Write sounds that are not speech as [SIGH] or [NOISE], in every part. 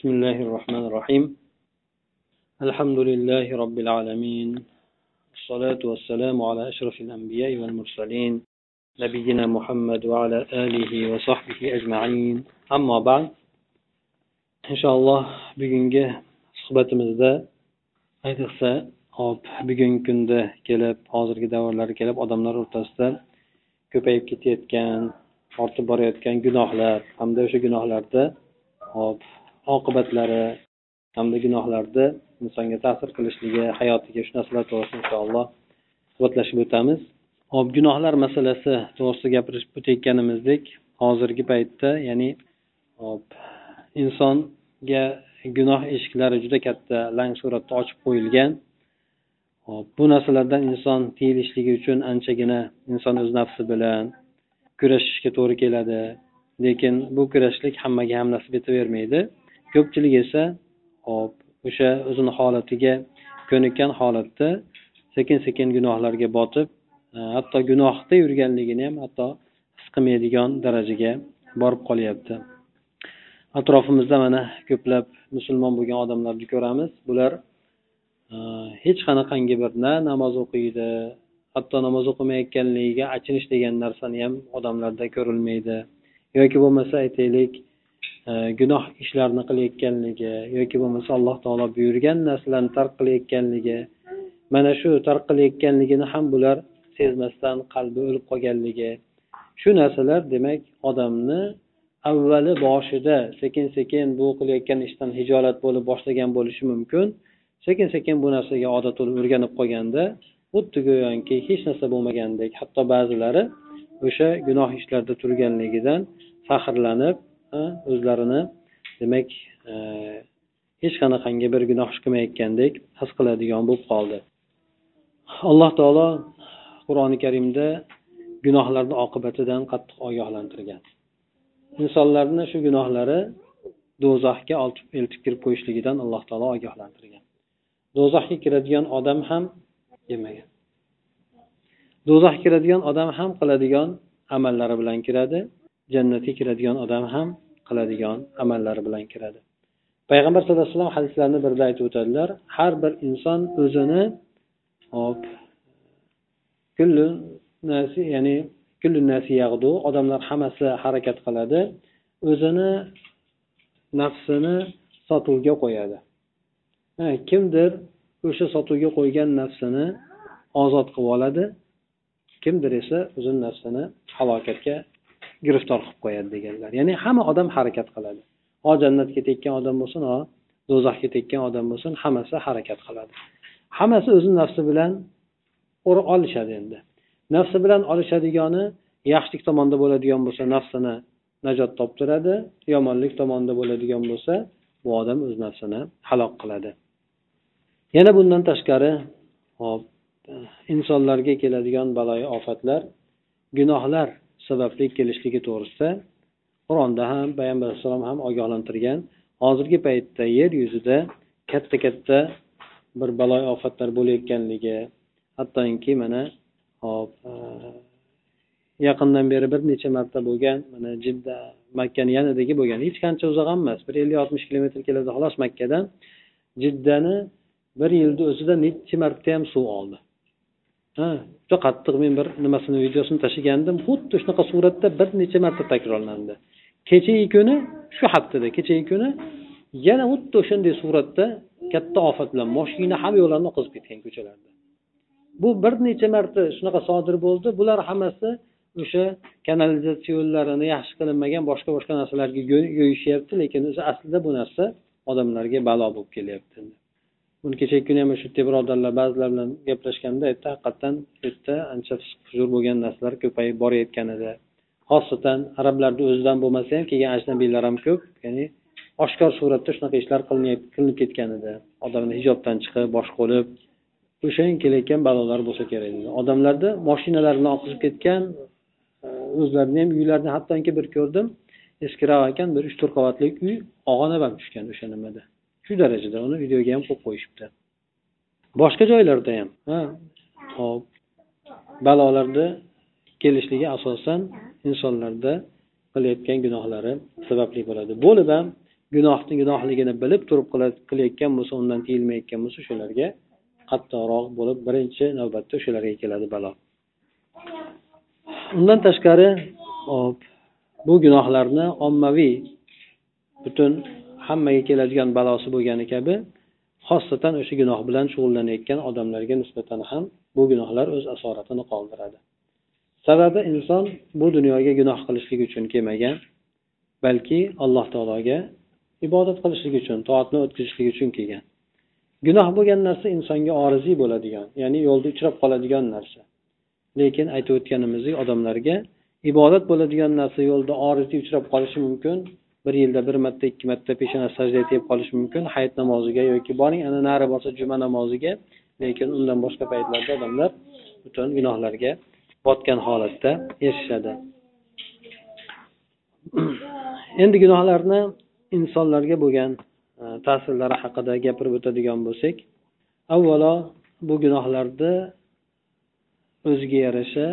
بسم الله الرحمن الرحيم الحمد لله رب العالمين الصلاة والسلام على أشرف الأنبياء والمرسلين نبينا محمد وعلى آله وصحبه أجمعين أما بعد إن شاء الله bugungi suhbatimizda ayniqsa hop bugungi kunda kelib hozirgi davrlarga kelib odamlar o'rtasida ko'payib ketayotgan ortib borayotgan gunohlar hamda o'sha gunohlarda hop oqibatlari hamda gunohlarni insonga ta'sir qilishligi hayotiga shu narsalar to'g'risida inshaalloh suhbatlashib o'tamiz. Hop gunohlar masalasi to'g'risida gapirishib o'tayotganimizdek hozirgi paytda ya'ni hop insonga gunoh eshiklari juda katta lang suratda ochib qo'yilgan. Hop bu narsalardan inson tiyilishligi uchun anchagina inson o'z nafsi bilan kurashishga to'g'ri keladi. Lekin bu kurashlik hammaga ham nasib etavermaydi. Ko'pchilik esa hop o'sha o'zini holatiga ko'nikkan holatda sekin sekin gunohlarga botib e, hatto gunohda yurganligini ham hatto his qilmaydigan darajaga borib qolyapti. Atrofimizda mana ko'plab musulmon bo'lgan odamlarni ko'ramiz. Bular e, hech qanaqangi bir na namoz o'qiydi hatto namoz o'qimayotganligiga achinish degan narsani ham odamlarda ko'rilmaydi. Yoki bo'lmasa aytaylik e, Э, gunoh ishlarni qilayotganligi yoki bo'lmasa alloh taolo buyurgan narsalarni tark qilayotganligi mana shu tark qilayotganligini ham bular sezmasdan qalbi o'lib qolganligi. Shu narsalar demak odamni avvali boshida sekin sekin bu qilayotgan ishdan hijolat bo'lib boshlagan bo'lishi mumkin. Sekin sekin bu narsaga odat bo'lib o'rganib qolganda xuddi go'yoki hech narsa bo'lmagandek hatto ba'zilari o'sha gunoh ishlarda turganligidan faxrlanib o'zlarini. Demak e, hech qanaqangi bir gunoh ish qilmayotgandek his qiladigan bo'lib qoldi. Alloh taolo qur'oni karimda gunohlarni oqibatidan qattiq ogohlantirgan. Insonlarni shu gunohlari do'zaxga eltib kirib qo'yishligidan alloh taolo ogohlantirgan. Do'zaxga kiradigan odam ham yemagan. Do'zaxga kiradigan odam ham qiladigan amallari bilan kiradi. Jannatga kiradigan odam ham qiladigan amallari bilan kiradi. Payg'ambar sallallohu alayhi vasallam hadislarni birida aytib o'tadilar har bir inson o'zini hop ya'ni yag'du odamlar hammasi harakat qiladi o'zini nafsini sotuvga qo'yadi. Kimdir o'sha sotuvga qo'ygan nafsini ozod qilib oladi kimdir esa o'zini nafsini halokatga giriftor qilib qo'yadi deganlar. Ya'ni hamma odam harakat qiladi. Ho jannatga tekkan odam bo'lsin ho do'zaxga tekkan odam bo'lsin hammasi harakat qiladi. Hammasi o'zini nafsi bilan olishadi endi. Nafsi bilan olishadigani yaxshilik tomonda bo'ladigan bo'lsa nafsini najot toptiradi yomonlik tomonda bo'ladigan bo'lsa bu odam o'z nafsini halok qiladi. Yana bundan tashqari hop insonlarga keladigan baloyi ofatlar gunohlar. Sababli kelishligi to'g'risida qur'onda ham payg'ambar alayhissalom ham ogohlantirgan. Hozirgi paytda yer yuzida katta katta bir baloy ofatlar bo'layotganligi hattoki mana hop e, yaqindan beri bir necha marta bo'lgan mana jidda makkani yanidagi bo'lgan hech qancha uzoq ham emas bir ellik oltmish kilometr keladi xolos makkadan jiddani bir yilni o'zida necha marta ham suv oldi. Ha juda qattiq men bir nimasini videosini tashlagandim. Xuddi shunaqa suratda bir necha marta takrorlandi. Kechagi kuni shu haftada kechagi kuni yana xuddi o'shanday suratda katta ofat bilan moshina hamma yo'llarni oqizib ketgan ko'chalarda. Bu bir necha marta shunaqa sodir bo'ldi. Bular hammasi o'sha kanalizatsiya yo'llarini yaxshi qilinmagan boshqa boshqa narsalarga yo'yishyapti lekin o'zi aslida bu narsa odamlarga balo bo'lib kelyapti. Buni kechagi kuni ham shu yerda birodarlar ba'zilar bilan gaplashganda aytdi haqiqatdan bu yerda ancha huzur bo'lgan narsalar ko'payib borayotgan edi. Xosatan arablarni o'zidan bo'lmasa ham kelgan ajnabiylar ham ko'p ya'ni oshkor suratda shunaqa ishlar qilinib ketgan edi. Odamlar hijobdan chiqib bosh qo'lib o'sha kelayotgan balolar bo'lsa kerak dedi. Odamlarni moshinalar bilan oqizib ketgan e, o'zlarini ham uylarini hattoki bir ko'rdim eskiroq ekan bir uch to'rt qavatli uy og'anab ham tushgan o'sha nimada. Shu darajada uni videoga ham qo'yib qo'yishibdi. Boshqa joylarda ham ha? Hop balolarni kelishligi asosan insonlarda qilayotgan gunohlari sababli bo'ladi. Bo'lib ham gunohni gunohligini bilib turib qilayotgan bo'lsa undan tiyilmayotgan bo'lsa shularga qattiqroq bo'lib birinchi navbatda o'shalarga keladi balo. Undan tashqari hop bu gunohlarni ommaviy butun hammaga keladigan balosi bo'lgani kabi xosatan o'sha gunoh bilan shug'ullanayotgan odamlarga nisbatan ham bu gunohlar o'z asoratini qoldiradi. Sababi inson bu dunyoga gunoh qilishlik uchun kelmagan balki alloh taologa ibodat qilishlik uchun toatni o'tkazishlik uchun kelgan. Gunoh bo'lgan narsa insonga oriziy bo'ladigan ya'ni yo'lda uchrab qoladigan narsa. Lekin aytib o'tganimizdek odamlarga ibodat bo'ladigan narsa yo'lda oriziy uchrab qolishi mumkin bir yilda bir marta ikki marta peshona sajda tegib qolishi mumkin hayit namoziga yoki boring ana nari borsa juma namoziga lekin undan boshqa paytlarda odamlar butun gunohlarga botgan holatda erishadi. [CLEARS THROAT] Endi gunohlarni insonlarga bo'lgan e, ta'sirlari haqida gapirib o'tadigan bo'lsak avvalo bu gunohlarni o'ziga yarasha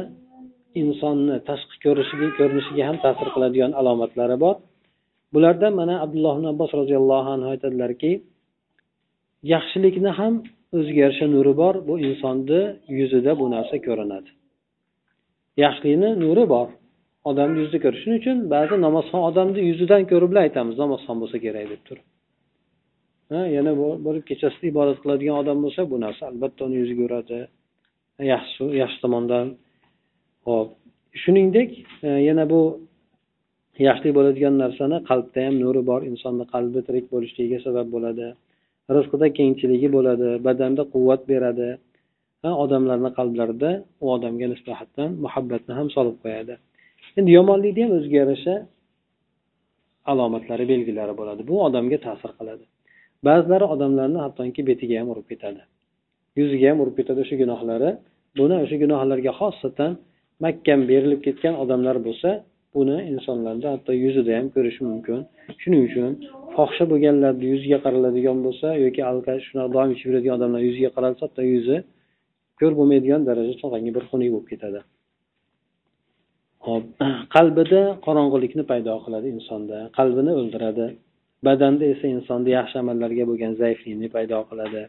insonni tashqi ko'rinishiga ham ta'sir qiladigan alomatlari bor. Bulardan mana abdulloh ibn abbos roziyallohu anhu aytadilarki yaxshilikni ham o'ziga yarasha nuri bor bu insonni yuzida bu narsa ko'rinadi. Yaxshilikni nuri bor odamni yuzida ko'rish. Shuning uchun ba'zi namozxon odamni yuzidan ko'rib aytamiz namozxon bo'lsa kerak deb turib. Ha yana bir kechasida ibodat qiladigan odam bo'lsa bu narsa albatta uni yuziga uradi. Yaxshi yaxshi tomondan. Ho'p shuningdek e, yana bu yaxshilik bo'ladigan narsani qalbda ham nuri bor insonni qalbi tirik bo'lishligiga sabab bo'ladi. Rizqida kengchiligi bo'ladi badanda quvvat beradi. Odamlarni qalblarida u odamga nisbatan muhabbatni ham solib qo'yadi. Endi yomonlikni ham o'ziga yarasha alomatlari belgilari bo'ladi. Bu odamga ta'sir qiladi. Ba'zilari odamlarni hattoki betiga ham urib ketadi. Yuziga ham urib ketadi o'sha gunohlari. Buni o'sha gunohlarga xosatan mahkam berilib ketgan odamlar bo'lsa buni insonlarda hatto yuzida ham ko'rish mumkin. Shuning uchun fohisha bo'lganlarni yuziga qaraladigan bo'lsa yoki shunaqa doim ichib yuradigan odamlar yuziga qaralsa hatto yuzi ko'r bo'lmaydigan darajada tog'angi bir xunuk bo'lib ketadi. Hop [CLEARS THROAT] qalbida qorong'ulikni paydo qiladi insonda. Qalbini o'ldiradi. Badanda esa insonda yaxshi amallarga bo'lgan zaiflikni paydo qiladi.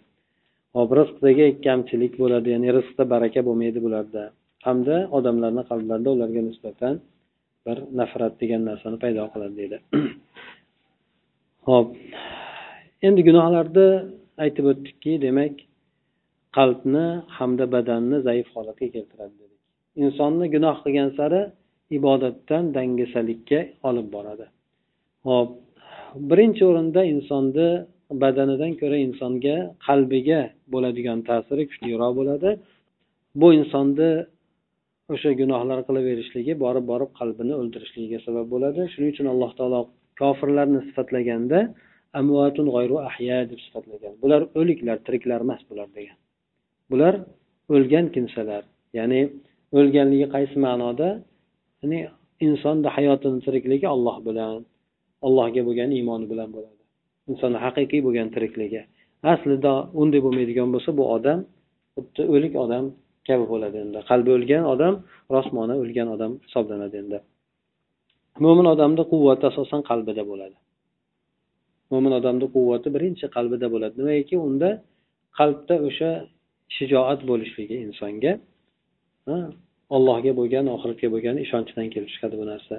Hop rizqdagi kamchilik bo'ladi ya'ni rizqda baraka bo'lmaydi bularda. Hamda odamlarni qalblarida ularga nisbatan bir nafrat degan narsani paydo qiladi deydi. [CLEARS THROAT] Ho'p endi gunohlarni aytib o'tdikki demak qalbni hamda badanni zaif holatga keltiradi dedik. Insonni gunoh qilgan sari ibodatdan dangasalikka olib boradi. Ho'p birinchi o'rinda insonni badanidan ko'ra insonga qalbiga bo'ladigan ta'siri kuchliroq bo'ladi. Bu insonni o'sha gunohlar qilaverishligi borib borib qalbini o'ldirishligiga sabab bo'ladi. Shuning uchun alloh taolo kofirlarni sifatlaganda amvatun g'oyru ahya deb sifatlagan. Bular o'liklar tiriklar emas bular degan. Bular o'lgan kimsalar ya'ni o'lganligi qaysi ma'noda? Ya'ni insonni hayotini tirikligi olloh bilan allohga bo'lgan iymoni bilan bo'ladi. Insonni haqiqiy bo'lgan tirikligi. Aslida unday bo'lmaydigan bo'lsa bu odam xuddi o'lik odam kabi bo'ladi endi. Qalbi o'lgan odam rosmona o'lgan odam hisoblanadi endi. Mo'min odamni quvvati asosan qalbida bo'ladi. Mo'min odamni quvvati birinchi qalbida bo'ladi. Nimagaki unda qalbda o'sha shijoat bo'lishligi insonga allohga bo'lgan oxiratga bo'lgan ishonchdan kelib chiqadi bu narsa.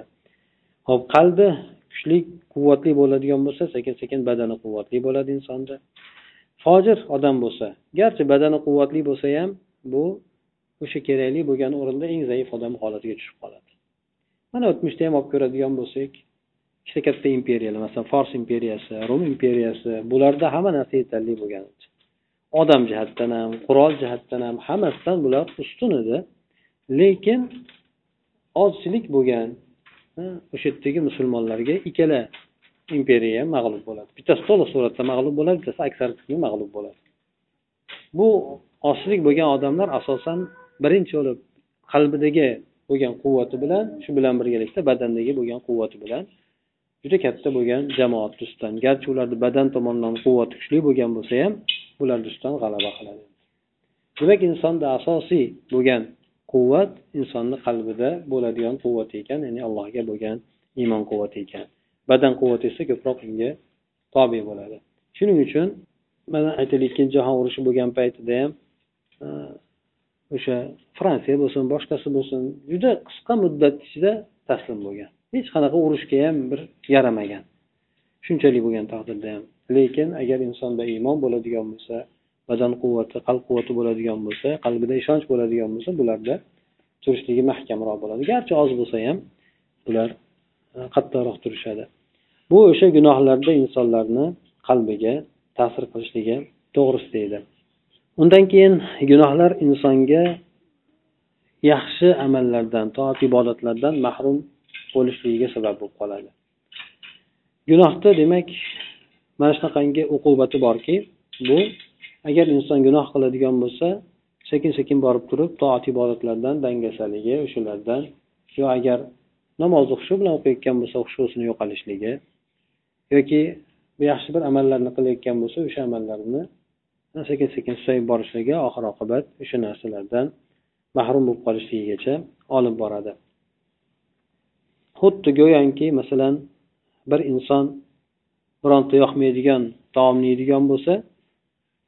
Ho'p qalbi kuchli quvvatli bo'ladigan bo'lsa sekin sekin badani quvvatli bo'ladi insonda. Fojir odam bo'lsa garchi badani quvvatli bo'lsa ham bu o'sha kerakli bo'lgan o'rinda eng zaif odam holatiga tushib qoladi. Mana o'tmishda ham olib ko'radigan bo'lsak ikkita katta imperiyalar masalan fors imperiyasi rum imperiyasi bularda hamma narsa yetarli bo'lgan odam jihatdan ham qurol jihatdan ham hammasidan bular ustun edi. Lekin ozchilik bo'lgan o'sha yerdagi musulmonlarga ikkala imperiya ham mag'lub bo'ladi. Bittasi to'liq suratda mag'lub bo'ladi bittasi aksar qismi mag'lub bo'ladi. Bu ozchilik bo'lgan odamlar asosan birinchi bo'lib qalbidagi bo'lgan quvvati bilan shu bilan birgalikda badandagi bo'lgan quvvati bilan juda katta bo'lgan jamoat ustidan garchi ularni badan tomonidan quvvati kuchli bo'lgan bo'lsa ham ularni ustidan g'alaba qiladi. Demak insonda asosiy bo'lgan quvvat insonni qalbida bo'ladigan quvvat ekan ya'ni allohga bo'lgan iymon quvvati ekan. Badan quvvati esa ko'proq unga tobe bo'ladi. Shuning uchun mana aytaylik ikkinchi jahon urushi bo'lgan paytida ham o'sha fransiya bo'lsin boshqasi bo'lsin juda qisqa muddat ichida taslim bo'lgan. Hech qanaqa urushga ham bir yaramagan. Shunchalik bo'lgan taqdirda ham. Lekin agar insonda iymon bo'ladigan bo'lsa badan quvvati qalb quvvati bo'ladigan bo'lsa qalbida ishonch bo'ladigan bo'lsa bularda turishligi mahkamroq bo'ladi. Garchi oz bo'lsa ham bular e, qattiqroq turishadi. Bu o'sha gunohlarda insonlarni qalbiga ta'sir qilishligi to'g'risida edi. Undan keyin gunohlar insonga yaxshi amallardan toat ibodatlardan mahrum bo'lishligiga sabab bo'lib qoladi. Gunohda demak mana shunaqangi uqubati borki bu agar inson gunoh qiladigan bo'lsa sekin sekin borib turib toat ibodatlardan dangasaligi o'shalardan yo agar namozni hushu bilan o'qiyotgan bo'lsa hushusini yo'qolishligi yoki yaxshi bir amallarni qilayotgan bo'lsa o'sha amallarini sekin sekin susayib borishligi oxir oqibat o'sha narsalardan mahrum bo'lib qolishligigacha olib boradi. Xuddi go'yoki masalan bir inson bironta yoqmaydigan taomni yeydigan bo'lsa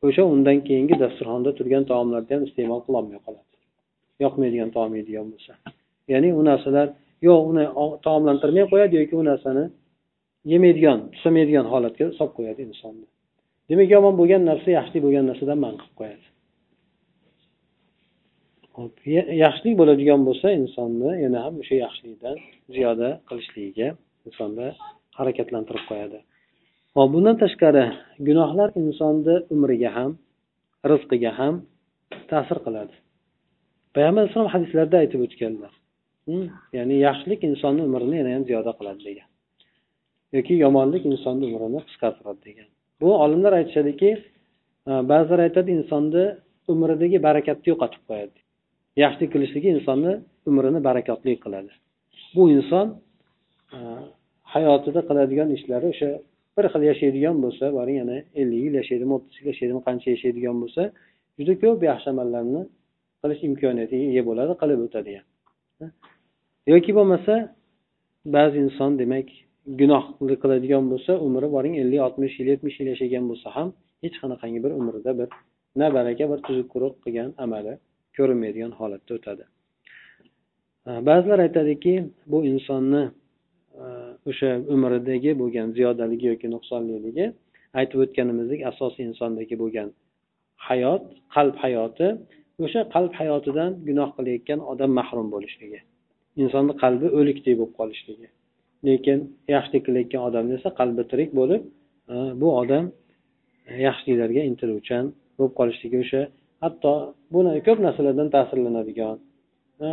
o'sha undan keyingi dasturxonda turgan taomlarni ham iste'mol qilolmay qoladi. Yoqmaydigan taom yeydigan bo'lsa. Ya'ni u narsalar yo uni taomlantirmay qo'yadi yoki u narsani yemaydigan tusamaydigan holatga solib qo'yadi insonni demak yomon bo'lgan narsa yaxshilik bo'lgan narsadan man qilib qo'yadi. Hop yaxshilik bo'ladigan bo'lsa insonni yana ham o'sha yaxshilikdan ziyoda qilishligiga insonni harakatlantirib qo'yadi. Hop bundan tashqari gunohlar insonni umriga ham rizqiga ham ta'sir qiladi. Payg'ambar alayhisalom hadislarda aytib o'tganlar. Hm, ya'ni yaxshilik insonni umrini yana ham ziyoda qiladi degan. Yoki yomonlik insonni umrini qisqartiradi degan. Bu olimlar aytishadiki e, ba'zilar aytadi insonni umridagi barakatni yo'qotib qo'yadi. Yaxshilik qilishligi insonni umrini barakotli qiladi. Bu inson e, hayotida qiladigan ishlari o'sha bir xil yashaydigan bo'lsa boring yana ellik yil yashaydimi o'ttiz yil yashaydimi qancha yashaydigan bo'lsa juda ko'p yaxshi amallarni qilish imkoniyatiga ega bo'ladi qilib o'tadi ham yoki bo'lmasa ba'zi inson demak gunoh qiladigan bo'lsa umri boring ellik oltmish yil yetmish yil yashagan bo'lsa ham hech qanaqangi bir umrida bir na baraka bir tuzuk quruq qilgan amali ko'rinmaydigan holatda o'tadi. Ba'zilar aytadiki bu insonni o'sha umridagi bo'lgan ziyodaligi yoki nuqsonliligi aytib o'tganimizdek asosiy insondagi bo'lgan hayot qalb hayoti o'sha qalb hayotidan gunoh qilayotgan odam mahrum bo'lishligi insonni qalbi o'likdek bo'lib qolishligi. Lekin yaxshilik qilayotgan odam esa qalbi tirik bo'lib e, bu odam e, yaxshiliklarga intiluvchan bo'lib qolishligi o'sha hatto buni ko'p narsalardan ta'sirlanadigan e,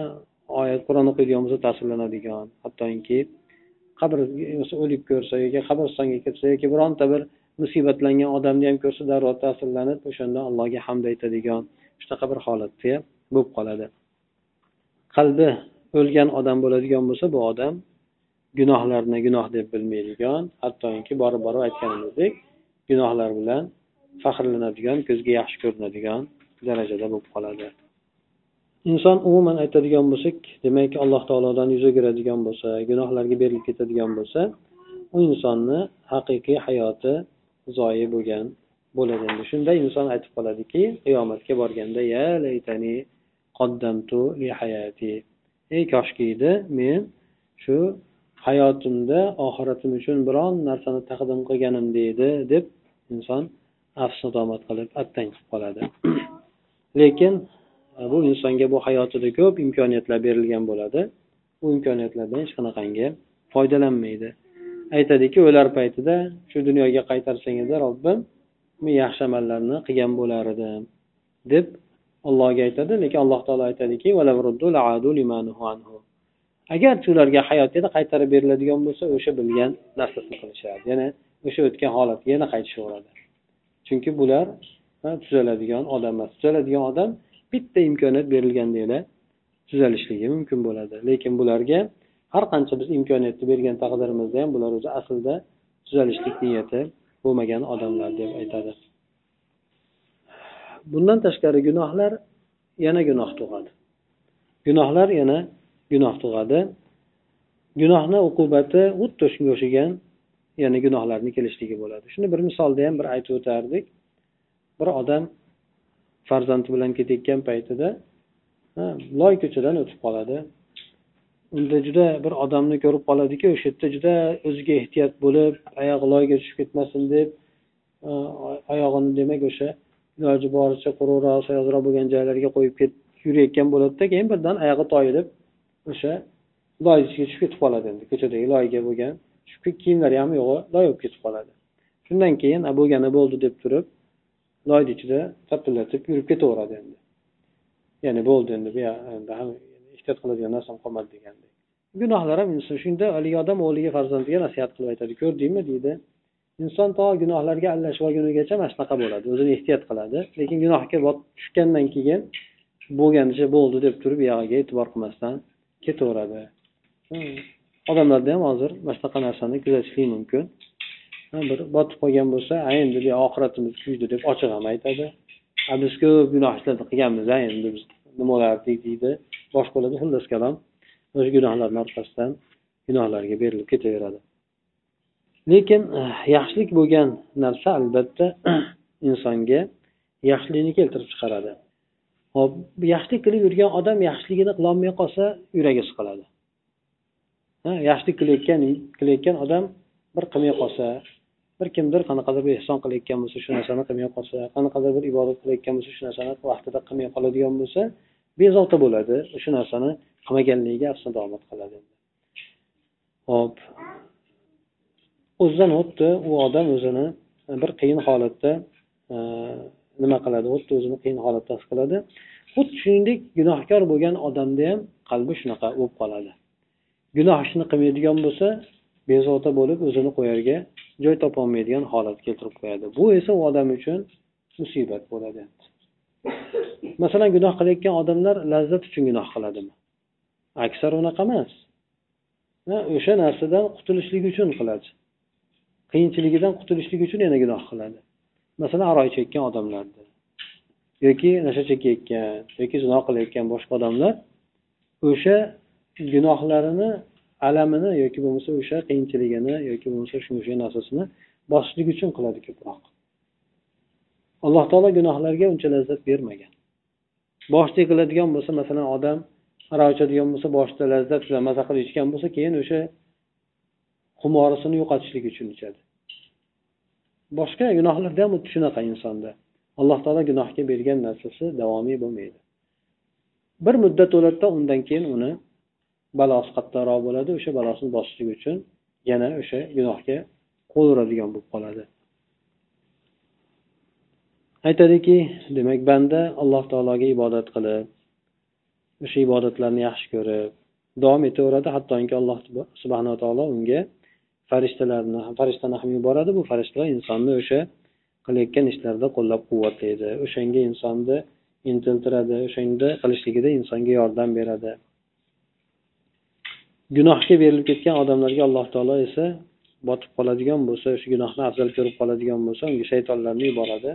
oyat qur'on o'qiydigan bo'lsa ta'sirlanadigan hattoki qabr o'lik ko'rsa yoki qabristonga kirsa yoki bironta bir musibatlangan odamni ham ko'rsa darrov ta'sirlanib o'shanda allohga hamd aytadigan shunaqa bir holatda bo'lib qoladi. Qalbi o'lgan odam bo'ladigan bo'lsa bu odam gunohlarni gunoh deb bilmaydigan hattoki borib borib aytganimizdek gunohlar bilan faxrlanadigan ko'zga yaxshi ko'rinadigan darajada bo'lib qoladi. Inson umuman aytadigan bo'lsak demak alloh taolodan yuz o'giradigan bo'lsa gunohlarga berilib ketadigan bo'lsa u insonni haqiqiy hayoti zoyi bo'lgan bo'ladi. Endi shunda inson aytib qoladiki qiyomatga borganda ya laytani qoddamtu li hayati. Ey koshkiydi men shu hayotimda oxiratim uchun biron narsani taqdim qilganim deydi deb inson afsudomat qilib attang qilib qoladi. [CLEARS THROAT] Lekin e, bu insonga bu hayotida ko'p imkoniyatlar berilgan bo'ladi. Bu imkoniyatlardan hech qanaqangi foydalanmaydi. Aytadiki o'lar paytida shu dunyoga qaytarsang edi robbim men yaxshi amallarni qilgan bo'lar edim deb allohga aytadi. Lekin alloh taolo aytadiki agarchi ularga hayot yana qaytarib beriladigan bo'lsa o'sha bilgan narsasini qilishadi. Yana o'sha o'tgan holatga yana qaytishaveradi. Chunki bular tuzaladigan odam emas. Tuzaladigan odam bitta imkoniyat berilgandagina tuzalishligi mumkin bo'ladi. Lekin bularga har qancha biz imkoniyatni bergan taqdirimizda ham bular o'zi aslida tuzalishlik niyati bo'lmagan odamlar deb aytadi. Bundan tashqari gunohlar yana gunoh tug'adi. Gunohlar yana gunoh tug'adi. Gunohni uqubati xuddi shunga o'xshagan yana gunohlarni kelishligi bo'ladi. Shuni bir misolda ham bir aytib o'tardik. Bir odam farzandi bilan ketayotgan paytida loy ko'chadan o'tib qoladi. Unda juda bir odamni ko'rib qoladiki o'sha yerda juda o'ziga ehtiyot bo'lib oyog'i loyga tushib ketmasin deb oyog'ini demak o'sha iloji boricha quruqroq soyozroq bo'lgan joylarga qo'yib yurayotgan bo'ladida keyin birdan oyog'i toyilib o'sha loy ichiga tushib ketib qoladi endi. Ko'chadagi loyga bo'lgan kiyimlari ham yo'q loy bo'lib ketib qoladi. Shundan keyin bo'lgani bo'ldi deb turib loyni ichida tapillatib yurib ketaveradi endi. Ya'ni bo'ldi endi bu endi ehtiyot qiladigan narsam qolmadi degandek. Gunohlar ham inson shunda haligi odam o'g'liga farzandiga nasihat qilib aytadi ko'rdingmi? deydi. Inson to gunohlarga aralashib olgunigacha mana shunaqa bo'ladi o'zini ehtiyot qiladi lekin gunohga tushgandan keyin bo'lganicha bo'ldi deb turib buyog'iga e'tibor qilmasdan ketaveradi. Odamlarda ham hozir mana shunaqa narsani kuzatishlik mumkin. Bir botib qolgan bo'lsa a endi oxiratimiz kuydi deb ochiq ham aytadi. Biz ko'p gunoh ishlarni qilganmiz a endi biz nima bo'lardik deydi. Boshqa bo'ladi xullas kalom o'sha gunohlarni orqasidan gunohlarga berilib ketaveradi. Lekin eh, yaxshilik bo'lgan narsa albatta [CLEARS THROAT] insonga yaxshilikni keltirib chiqaradi. Hop yaxshilik qilib yurgan odam yaxshiligini qilolmay qolsa yuragi siqiladi. Yaxshilik qilayotgan qilayotgan odam bir qilmay qolsa bir kimdir qanaqadir bir ehson qilayotgan bo'lsa shu narsani qilmay qolsa qanaqadir bir ibodat qilayotgan bo'lsa shu narsani vaqtida qilmay qoladigan bo'lsa bezovta bo'ladi. Shu narsani qilmaganligiga afsus nadomat qiladi. Hop o'zidan xuddi u odam o'zini bir qiyin holatda e, nima qiladi? Xuddi o'zini qiyin holatda his qiladi. Xuddi shuningdek gunohkor bo'lgan odamda ham qalbi shunaqa bo'lib qoladi. Gunoh ishni qilmaydigan bo'lsa bezovta bo'lib o'zini qo'yarga joy topolmaydigan holat keltirib qo'yadi. Bu esa u odam uchun musibat bo'ladi. Masalan gunoh qilayotgan odamlar lazzat uchun gunoh qiladimi? Aksar unaqa emas. O'sha narsadan qutulishlik uchun qiladi. Qiyinchiligidan qutulishlik uchun yana gunoh qiladi. Masalan aroq ichayotgan odamlarni yoki nasha chekayotgan yoki zino qilayotgan boshqa odamlar o'sha gunohlarini alamini yoki bo'lmasa o'sha qiyinchiligini yoki bo'lmasa shunga o'xshagan narsasini bosishlik uchun qiladi ko'proq. Alloh taolo gunohlarga uncha lazzat bermagan. Boshida qiladigan bo'lsa masalan odam aroq ichadigan bo'lsa boshida lazzat bilan maza qilib ichgan bo'lsa keyin o'sha xumorisini yo'qotishlik uchun ichadi. Boshqa gunohlarda ham xuddi shunaqa insonda? Alloh taolo gunohga bergan narsasi davomiy bo'lmaydi. Bir muddat o'ladida undan keyin uni balosi qattiqroq bo'ladi. O'sha balosini bosishlik uchun yana o'sha gunohga qo'l uradigan bo'lib qoladi. Aytadiki demak banda alloh taologa ibodat qilib o'sha ibodatlarni yaxshi ko'rib davom etaveradi. Hattoki alloh subhanaa taolo unga farishtalarni farishtani ham yuboradi. Bu farishtalar insonni o'sha qilayotgan ishlarida qo'llab quvvatlaydi. O'shanga insonni intiltiradi o'shanda qilishligida insonga yordam beradi. Gunohga berilib ketgan odamlarga alloh taolo esa botib qoladigan bo'lsa o'sha gunohni afzal ko'rib qoladigan bo'lsa unga shaytonlarni yuboradi.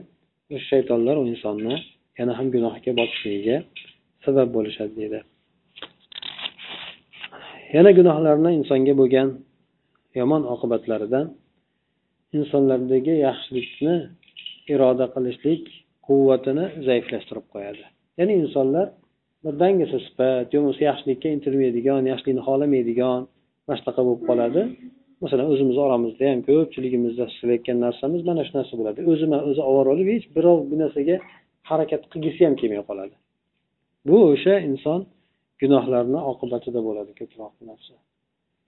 O'sha shaytonlar u insonni yana ham gunohga botishligiga sabab bo'lishadi deydi. Yana gunohlarni insonga bo'lgan yomon oqibatlaridan insonlardagi yaxshilikni iroda qilishlik quvvatini zaiflashtirib qo'yadi. Ya'ni insonlar bir dangasa sifat yo bo'lmasa yaxshilikka intilmaydigan yaxshilikni xohlamaydigan mana shunaqa bo'lib qoladi. Masalan o'zimizni oramizda ham ko'pchiligimizda his qilayotgan narsamiz mana shu narsa bo'ladi. O'ziman o'zi ovora bo'lib hech birov bu narsaga harakat qilgisi ham kelmay qoladi. Bu o'sha inson gunohlarni oqibatida bo'ladi ko'proq narsa.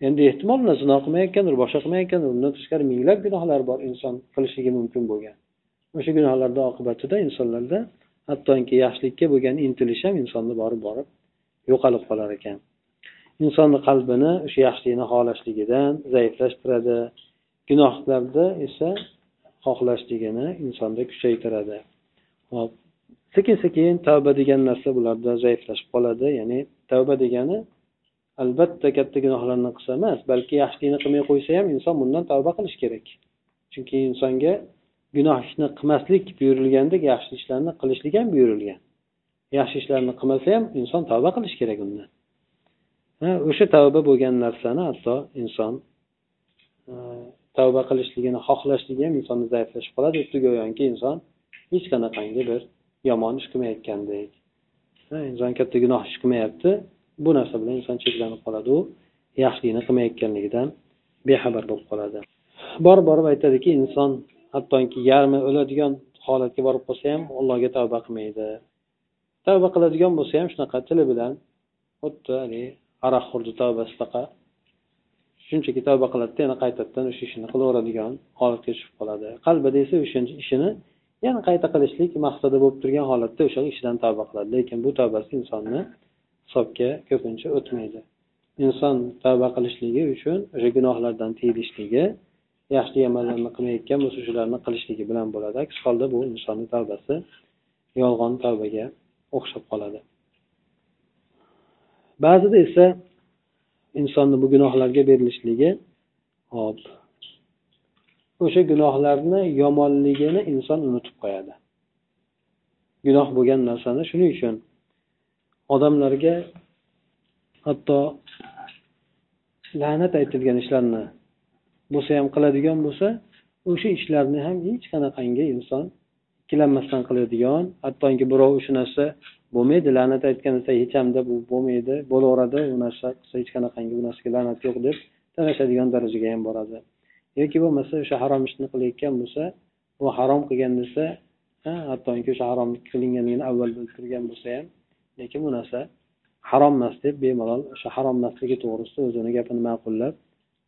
Endi ehtimol uni zino qilmayotgandir boshqa qilmayotgandir. Undan tashqari minglab gunohlar bor inson qilishligi mumkin bo'lgan. O'sha gunohlarni oqibatida insonlarda hattoki yaxshilikka bo'lgan intilish ham insonni borib borib yo'qolib qolar ekan. Insonni qalbini o'sha yaxshilikni xohlashligidan zaiflashtiradi. Gunohlarda esa xohlashligini insonda kuchaytiradi. Hop. Sekin sekin tavba degan narsa bularda zaiflashib qoladi. Ya'ni tavba degani albatta katta gunohlarni qilsa emas balki yaxshilikni qilmay qo'ysa ham inson bundan tavba qilish kerak. Chunki insonga gunoh ishni qilmaslik buyurilgandek yaxshi ishlarni qilishlik ham buyurilgan. Yaxshi ishlarni qilmasa ham inson tavba qilish kerak undan. O'sha tavba bo'lgan narsani hatto inson e, tavba qilishligini xohlashligi ham insonni zaiflashib qoladi. Xuddi go'yoki inson hech qanaqangi bir yomon ish qilmayotgandek. Inson katta gunoh ish qilmayapti. Bu narsa bilan inson cheklanib qoladi. U yaxshilikni qilmayotganligidan bexabar bo'lib qoladi. Borib borib aytadiki inson hattoki yarmi o'ladigan holatga borib qolsa ham allohga tavba qilmaydi. Tavba qiladigan bo'lsa ham shunaqa tili bilan xuddi haligi xurdi tavbasidaqa shunchaki tavba qiladida yana qaytadan o'sha ishini qilaveradigan holatga tushib qoladi. Qalbida esa o'sha ishini yana qayta qilishlik maqsadi bo'lib turgan holatda o'sha ishidan tavba qiladi. Lekin bu tavbasi insonni hisobga ko'pincha o'tmaydi. Inson tavba qilishligi uchun o'sha gunohlardan tiyilishligi yaxshi amallarni qilmayotgan bo'lsa shularni qilishligi bilan bo'ladi. Aks holda bu insonni tavbasi yolg'on tavbaga o'xshab qoladi. Ba'zida esa insonni bu gunohlarga berilishligi hop o'sha gunohlarni yomonligini inson unutib qo'yadi. Gunoh bo'lgan narsani shuning uchun odamlarga hatto la'nat aytilgan ishlarni bo'lsa ham qiladigan bo'lsa o'sha ishlarni ham hech qanaqangi inson ikkilanmasdan qiladigan hattoki birov shu narsa bo'lmaydi la'nat aytgan desa hech bu bo'lmaydi bo'laveradi u narsa qilsa hech qanaqangi bu narsaga la'nat yo'q deb talashadigan darajaga ham boradi. Yoki bo'lmasa o'sha harom ishni qilayotgan bo'lsa bu harom qilgan desa hattoki o'sha haromlik qilinganligini avval bilib turgan bo'lsa ham lekin bu narsa harom emas deb bemalol o'sha harom emasligi to'g'risida o'zini gapini ma'qullab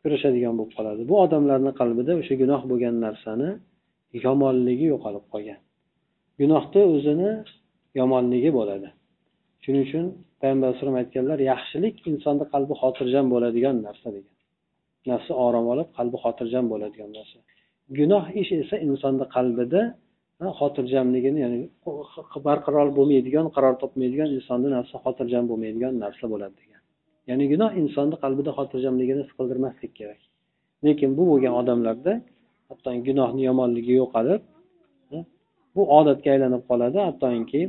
kurashadigan bo'lib qoladi. Bu odamlarni qalbida o'sha gunoh bo'lgan narsani yomonligi yo'qolib qolgan. Gunohni o'zini yomonligi bo'ladi. Shuning uchun payg'ambar alayhisalom aytganlar yaxshilik insonni qalbi xotirjam bo'ladigan narsa degan. Nafsi orom olib qalbi xotirjam bo'ladigan narsa. Gunoh ish esa insonni qalbida xotirjamligini ya'ni barqaror bo'lmaydigan qaror topmaydigan insonni nafsi xotirjam bo'lmaydigan narsa bo'ladi degan. Ya'ni gunoh insonni qalbida xotirjamligini his qildirmaslik kerak. Lekin bu bo'lgan odamlarda hatto gunohni yomonligi yo'qolib bu odatga aylanib qoladi. Hattoki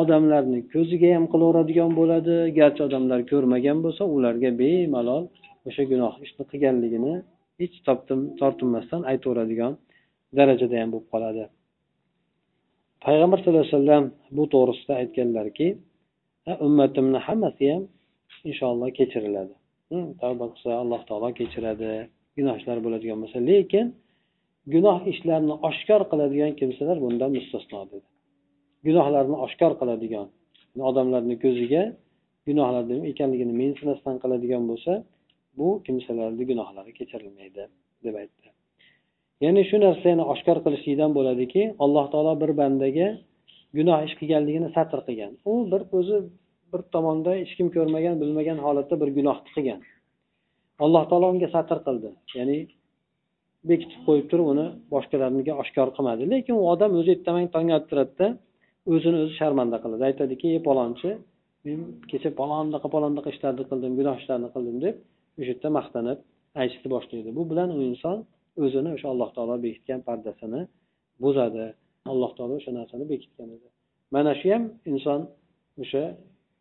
odamlarni ko'ziga ham qilaveradigan bo'ladi. Garchi odamlar ko'rmagan bo'lsa ularga bemalol o'sha gunoh ishni qilganligini hech tortinmasdan aytaveradigan darajada ham bo'lib qoladi. Payg'ambar sallallohu alayhi vasallam bu to'g'risida aytganlarki ummatimni hammasi ham inshaalloh kechiriladi. Hm, tavba qilsa alloh taolo kechiradi gunohlar bo'ladigan bo'lsa lekin gunoh ishlarni oshkor qiladigan kimsalar bundan mustasno dedi. Gunohlarni oshkor qiladigan odamlarni ko'ziga gunohlar ekanligini mensimasdan qiladigan bo'lsa bu kimsalarni gunohlari kechirilmaydi deb aytdi. Ya'ni shu narsani oshkor qilishlikdan bo'ladiki alloh taolo bir bandaga gunoh ish qilganligini satr qilgan. U bir o'zi bir tomonda hech kim ko'rmagan bilmagan holatda bir gunohni qilgan. Alloh taolo unga satr qildi. Ya'ni bekitib qo'yib turib uni boshqalarniga oshkor qilmadi. Lekin u odam o'zi ertamang tongga olib turadida o'zini o'zi sharmanda qiladi. Aytadiki ey palonchi men kecha palondaqa palondaqa ishlarni qildim gunoh ishlarni qildim deb o'sha yerda maqtanib aytishni boshlaydi. Bu bilan u inson o'zini o'sha alloh taolo bekitgan pardasini buzadi. Alloh taolo o'sha narsani bekitgan edi. Mana shu ham inson o'sha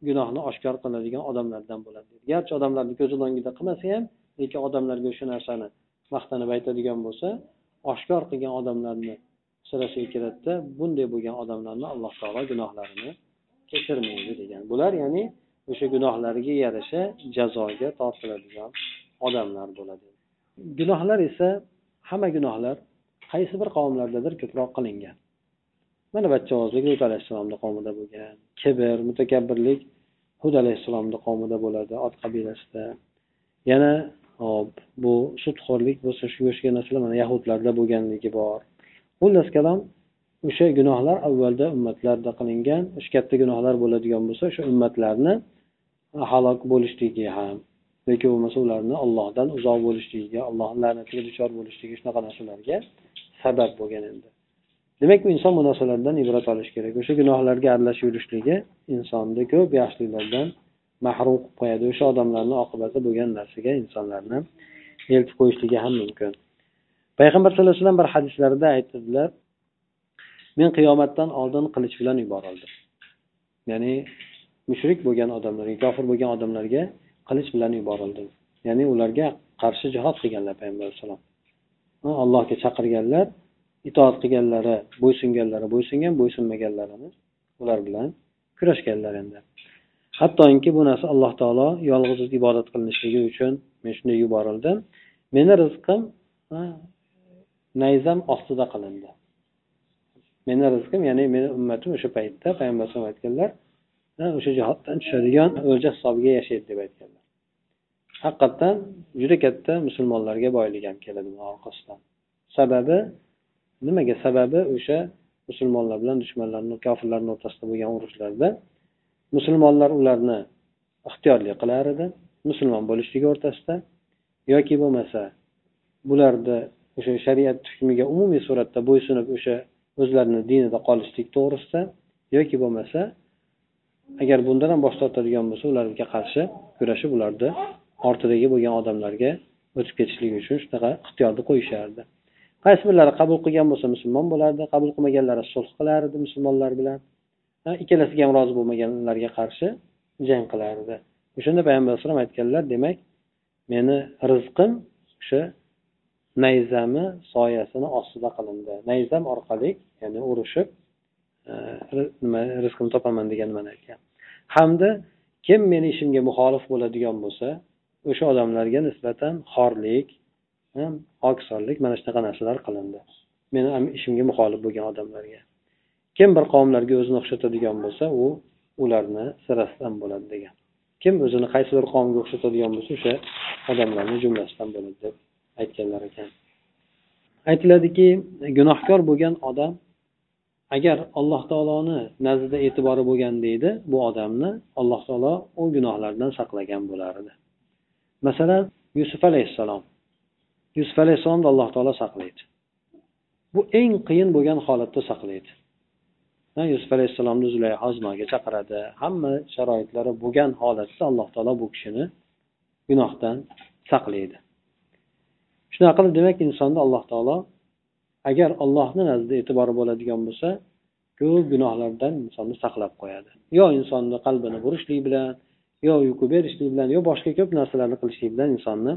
gunohni oshkor qiladigan odamlardan bo'ladi. Garchi odamlarni ko'z o'ngida qilmasa ham lekin odamlarga o'sha narsani maqtanib aytadigan bo'lsa oshkor qilgan odamlarni sirasiga kiradida bunday bo'lgan odamlarni alloh taolo gunohlarini kechirmaydi degan. Bular ya'ni o'sha gunohlariga yarasha jazoga tortiladigan odamlar bo'ladi. Gunohlar esa hamma gunohlar qaysi bir qavmlardadir ko'proq qilingan. Mana bachchavozlik lut alayhissalomni qavmida bo'lgan kibr mutakabbirlik hud alayhissalomni qavmida bo'ladi ot qabilasida. Yana hop bu sudxo'rlik bo'lsa shunga o'xshagan narsalar mana yahudlarda bo'lganligi bor. Xullas kalom o'sha gunohlar avvalda ummatlarda qilingan o'sha katta gunohlar bo'ladigan bo'lsa o'sha ummatlarni halok bo'lishligi ham yoki bo'lmasa ularni ollohdan uzoq bo'lishligiga allohni la'natiga duchor bo'lishligi shunaqa narsalarga sabab bo'lgan endi demak bu inson bu narsalardan ibrat olish kerak. O'sha gunohlarga aralashib yurishligi insonni ko'p yaxshiliklardan mahrum qilib qo'yadi. O'sha odamlarni oqibati bo'lgan narsaga insonlarni eltib qo'yishligi ham mumkin. Payg'ambar sallallohu alayhi vasallam bir hadislarida aytdilar men qiyomatdan oldin qilich bilan yuborildim. Ya'ni mushrik bo'lgan odamlarga kofir bo'lgan odamlarga qilich bilan yuborildi. Ya'ni ularga qarshi jihod qilganlar payg'ambar alayhissalom allohga chaqirganlar itoat qilganlari bo'ysunganlari bo'ysungan bo'ysunmaganlarini ular bilan kurashganlar endi. Hattoki bu narsa alloh taolo yolg'iz ibodat qilinishligi uchun men shunday yuborildim. Meni rizqim nayzam ostida qilindi. Meni rizqim ya'ni meni ummatim o'sha paytda payg'ambar alayhisalom aytganlar o'sha jihoddan tushadigan o'lja hisobiga yashaydi deb aytganlar. Haqiqatdan juda katta musulmonlarga boylik ham keladi buni orqasidan. Sababi nimaga sababi? O'sha musulmonlar bilan dushmanlarni kofirlarni o'rtasida bo'lgan urushlarda musulmonlar ularni ixtiyorli qilar edi musulmon bo'lishligi o'rtasida. Yoki bo'lmasa bularni o'sha shariat hukmiga umumiy suratda bo'ysunib o'sha o'zlarini dinida qolishlik to'g'risida. Yoki bo'lmasa agar bundan ham bosh tortadigan bo'lsa ularga qarshi kurashib ularni ortidagi bo'lgan odamlarga o'tib ketishligi uchun shunaqa ixtiyorni qo'yishardi. Qaysi birlari qabul qilgan bo'lsa musulmon bo'lardi qabul qilmaganlari sulh qilardi musulmonlar bilan. Ikkalasiga ham rozi bo'lmaganlarga qarshi jang qilardi. O'shanda payg'ambar alayhisalom aytganlar demak meni rizqim o'sha nayzami soyasini ostida qilindi. Nayzam orqali ya'ni urushib nima rizqimni topaman degan nimani aytgan. Hamda kim meni ishimga muxolif bo'ladigan bo'lsa o'sha odamlarga nisbatan xorlik okisorlik mana shunaqa narsalar qilindi. Meni ishimga muxolif bo'lgan odamlarga. Kim bir qavmlarga o'zini o'xshatadigan bo'lsa u ularni sirasidan bo'ladi degan. Kim o'zini qaysi bir qavmga o'xshatadigan bo'lsa o'sha odamlarni jumlasidan bo'ladi deb aytganlar ekan. Aytiladiki gunohkor bo'lgan odam agar alloh taoloni nazdida e'tibori bo'lgan deydi bu odamni alloh taolo u gunohlardan saqlagan bo'lar edi. Masalan yusuf alayhissalom. Yusuf alayhissalomni alloh taolo saqlaydi. Bu eng qiyin bo'lgan holatda saqlaydi. Yusuf alayhissalomni zulayho zinoga chaqiradi. Hamma sharoitlari bo'lgan holatda alloh taolo bu kishini gunohdan saqlaydi. Shunaqa qilib demak insonni alloh taolo agar allohni nazdida e'tibori bo'ladigan bo'lsa ko'p gunohlardan insonni saqlab qo'yadi. Yo insonni qalbini burishlik bilan yo uyqu berishlik bilan yo boshqa ko'p narsalarni qilishlik bilan insonni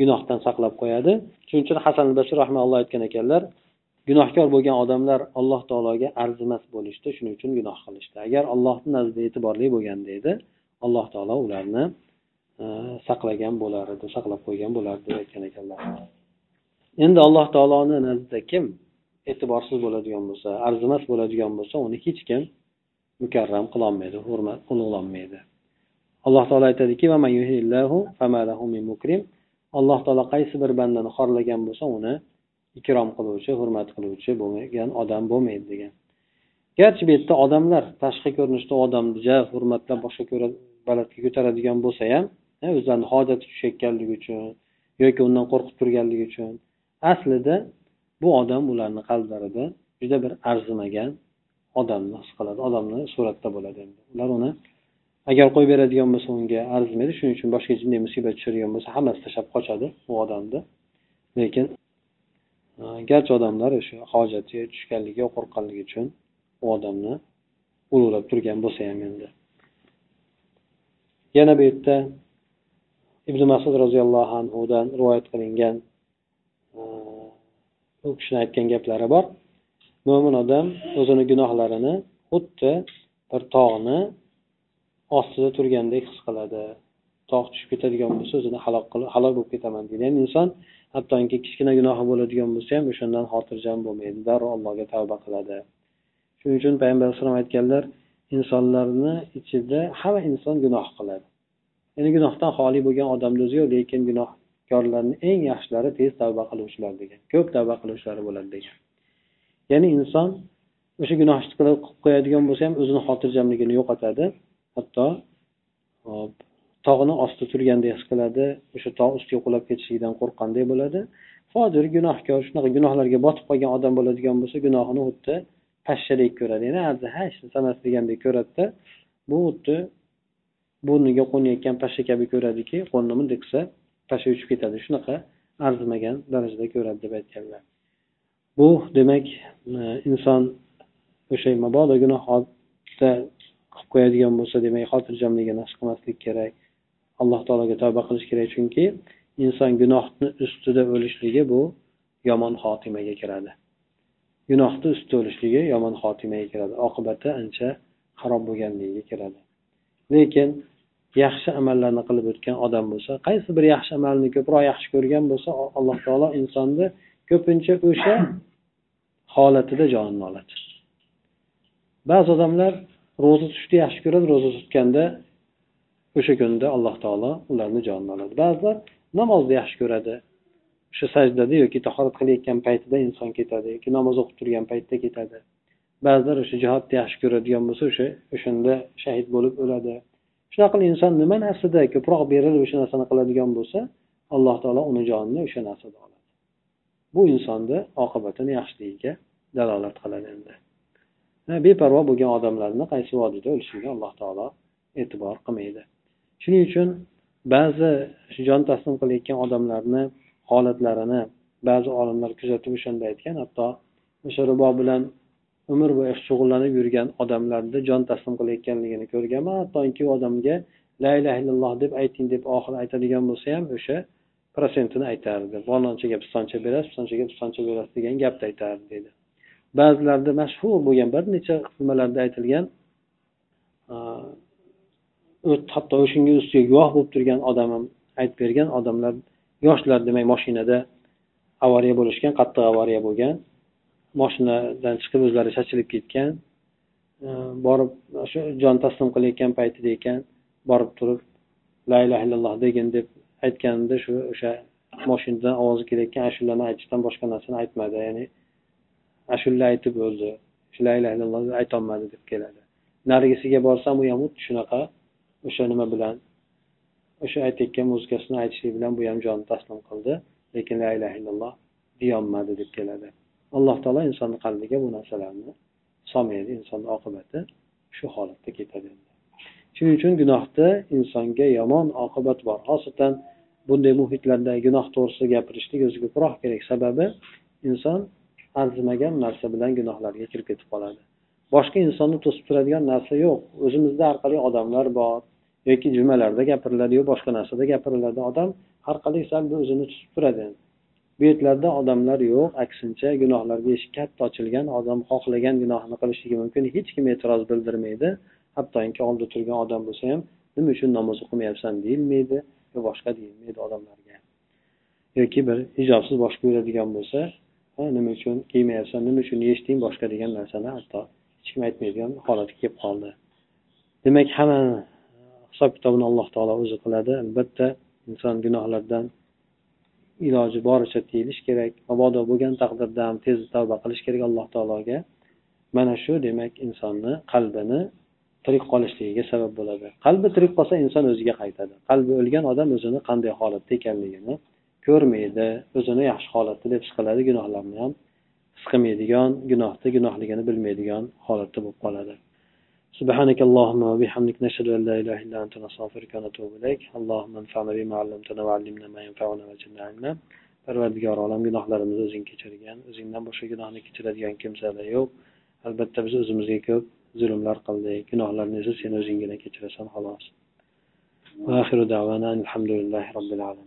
gunohdan saqlab qo'yadi. Shuning uchun hasan basir rahmaulloh aytgan ekanlar gunohkor bo'lgan odamlar alloh taologa arzimas bo'lishdi shuning uchun gunoh qilishdi. Agar allohni nazdida e'tiborli bo'lganda edi alloh taolo ularni e, saqlagan bo'lar edi saqlab qo'ygan bo'lardi deb aytgan ekanlar. Endi alloh taoloni nazdida kim e'tiborsiz bo'ladigan bo'lsa arzimas bo'ladigan bo'lsa uni hech kim mukarram qilolmaydi hurmat ulug'lolmaydi alloh taolo aytadiki alloh taolo qaysi bir bandani xorlagan bo'lsa uni ikrom qiluvchi hurmat qiluvchi bo'lmagan odam bo'lmaydi degan. Garchi bu yerda odamlar tashqi ko'rinishda odamni hurmatlab boshqa ko'ra balandga ko'taradigan bo'lsa ham o'zlarini hojati tushayotganligi uchun yoki undan qo'rqib turganligi uchun aslida bu odam ularni qalblarida juda bir arzimagan odamni his qiladi odamni suratda bo'ladi endi. Ular uni agar qo'yib beradigan bo'lsa unga arzimaydi. Shuning uchun boshqa jinday musibat tushadigan bo'lsa hammasi tashlab qochadi u odamni lekin e, garchi odamlar o'sha hojatga tushganligi qo'rqqanligi uchun u odamni ulug'lab turgan bo'lsa ham endi. Yana bu yerda ibn masud roziyallohu anhudan rivoyat qilingan u kishini aytgan gaplari bor. Mo'min odam o'zini gunohlarini xuddi bir tog'ni ostida turgandek his qiladi. Tog' tushib ketadigan bo'lsa o'zini halok halok bo'lib ketaman deydi. Ya'ni inson hattoki kichkina gunohi bo'ladigan bo'lsa ham o'shandan xotirjam bo'lmaydi. Darrov allohga tavba qiladi. Shuning uchun payg'ambar alayhisalom aytganlar insonlarni ichida hamma inson gunoh qiladi. Ya'ni gunohdan xoli bo'lgan odamni o'zi yo'q lekin gunoh gunohkorlarni eng yaxshilari tez tavba qiluvchilar degan ko'p tavba qiluvchilar bo'ladi degan ya'ni inson o'sha gunohni qilib qo'yadigan bo'lsa ham o'zini xotirjamligini yo'qotadi. Hatto hop tog'ni ostida turgandek his qiladi o'sha tog' ustiga qulab ketishligidan qo'rqqanday bo'ladi. Hozir gunohkor shunaqa gunohlarga botib qolgan odam bo'ladigan bo'lsa gunohini xuddi pashshadek ko'radi. Ya'ni hech narsa emas degandek ko'radida bu xuddi burniga qo'nayotgan pashsha kabi ko'radiki qo'lni bunday qilsa tashlab uchib ketadi. Shunaqa arzimagan darajada ko'radi deb aytganlar. Bu demak e, inson o'sha mabodo gunohda qilib qo'yadigan bo'lsa demak xotirjamligini his qilmaslik kerak. Alloh taologa tavba qilish kerak. Chunki inson gunohni ustida o'lishligi bu yomon xotimaga kiradi. Gunohni ustida o'lishligi yomon xotimaga kiradi. Oqibati ancha xarob bo'lganligiga kiradi. Lekin yaxshi amallarni qilib o'tgan odam bo'lsa qaysi bir yaxshi amalni ko'proq yaxshi ko'rgan bo'lsa alloh taolo insonni ko'pincha o'sha holatida jonini oladi. Ba'zi odamlar ro'za tutishni yaxshi ko'radi ro'za tutganda o'sha kunda alloh taolo ularni jonini oladi. Ba'zilar namozni yaxshi ko'radi. O'sha sajdada yoki tahorat qilayotgan paytida inson ketadi yoki namoz o'qib turgan paytda ketadi. Ba'zilar o'sha jihodni yaxshi ko'radigan bo'lsa o'sha o'shanda shahid bo'lib o'ladi. Shunaqa qilib inson nima narsada ko'proq berilib o'sha narsani qiladigan bo'lsa alloh taolo uni jonini o'sha narsada oladi. Bu insonni oqibatini yaxshiligiga dalolat qiladi endi. Beparvo bo'lgan odamlarni qaysi vodiyda o'lishiga alloh taolo e'tibor qilmaydi. Shuning uchun ba'zi jon taslim qilayotgan odamlarni holatlarini ba'zi olimlar kuzatib o'shanda aytgan hatto o'sha ribo bilan umr bo'yi shug'ullanib yurgan odamlarni jon taslim qilayotganligini ko'rganman. Hattoki u odamga la illaha illalloh deb ayting deb oxiri aytadigan bo'lsa ham o'sha protsentini aytardi. Falonchaga pistoncha berasiz pistonchaga pistoncha berasiz degan gapni aytardi deydi ba'zilarda mashhur bo'lgan bir necha nimalarda aytilgan hatto o'shanga ustiga guvoh bo'lib turgan odam ham aytib bergan odamlar yoshlar demak mashinada avariya bo'lishgan qattiq avariya bo'lgan. Moshinadan chiqib o'zlari shashilib ketgan e, borib shu jon taslim qilayotgan paytida ekan borib turib la illaha illalloh degin deb aytganimda shu o'sha moshinadan ovozi kelayotgan ashulani aytishdan boshqa narsani aytmadi. Ya'ni ashula aytib o'ldi shu la illaha illalloh aytolmadi deb keladi. Narigisiga borsam u ham xuddi shunaqa o'sha nima bilan o'sha aytayotgan muzikasini aytishlik bilan bu ham jonni taslim qildi lekin la illaha illalloh deyolmadi deb keladi. Alloh taolo insonni qalbiga bu narsalarni solmaydi insonni oqibati shu holatda ketadi. Shuning uchun gunohda insonga yomon oqibat bor. Xosatan bunday muhitlarda gunoh to'g'risida gapirishlik o'zi ko'proq kerak. Sababi inson arzimagan narsa bilan gunohlarga kirib ketib qoladi. Boshqa insonni to'sib turadigan narsa yo'q. O'zimizda har qalay odamlar bor yoki jumalarda gapiriladi yo boshqa narsada gapiriladi. Odam har qalay sal o'zini tutib turadi. Bu yerlarda odamlar yo'q aksincha gunohlarga eshik katta ochilgan odam xohlagan gunohni qilishligi mumkin hech kim e'tiroz bildirmaydi. Hattoki oldida turgan odam bo'lsa ham nima uchun namoz o'qimayapsan? deyilmaydi yo boshqa deyilmaydi odamlarga. Yoki bir ijobsiz boshqa yuradigan bo'lsa nima uchun kiymayapsan nima uchun yechding boshqa? degan narsani hatto hech kim aytmaydigan holatga kelib qoldi. Demak hamma hisob kitobini alloh taolo o'zi qiladi. Albatta inson gunohlardan iloji boricha tiyilish kerak mabodo bo'lgan taqdirda ham tez tavba qilish kerak alloh taologa. Mana shu demak insonni qalbini tirik qolishligiga sabab bo'ladi. Qalbi tirik qolsa inson o'ziga qaytadi. Qalbi o'lgan odam o'zini qanday holatda ekanligini ko'rmaydi o'zini yaxshi holatda deb his qiladi gunohlarni ham his qilmaydigan gunohni gunohligini bilmaydigan holatda bo'lib qoladi. سبحانك اللهم وبحمدك نشهد أن لا إله إلا أنت نستغفرك ونتوب إليك اللهم انفعنا بما علمتنا وعلمنا ما ينفعنا وزدنا علما parvardigor olam gunohlarimizni o'zing kechirgin o'zingdan boshqa gunohni kechiradigan kimsalar yo'q albatta biz o'zimizga ko'p zulmlar qildik gunohlarni esa sen o'zinggina kechirasan xolos alhamdulillahi robbil alamin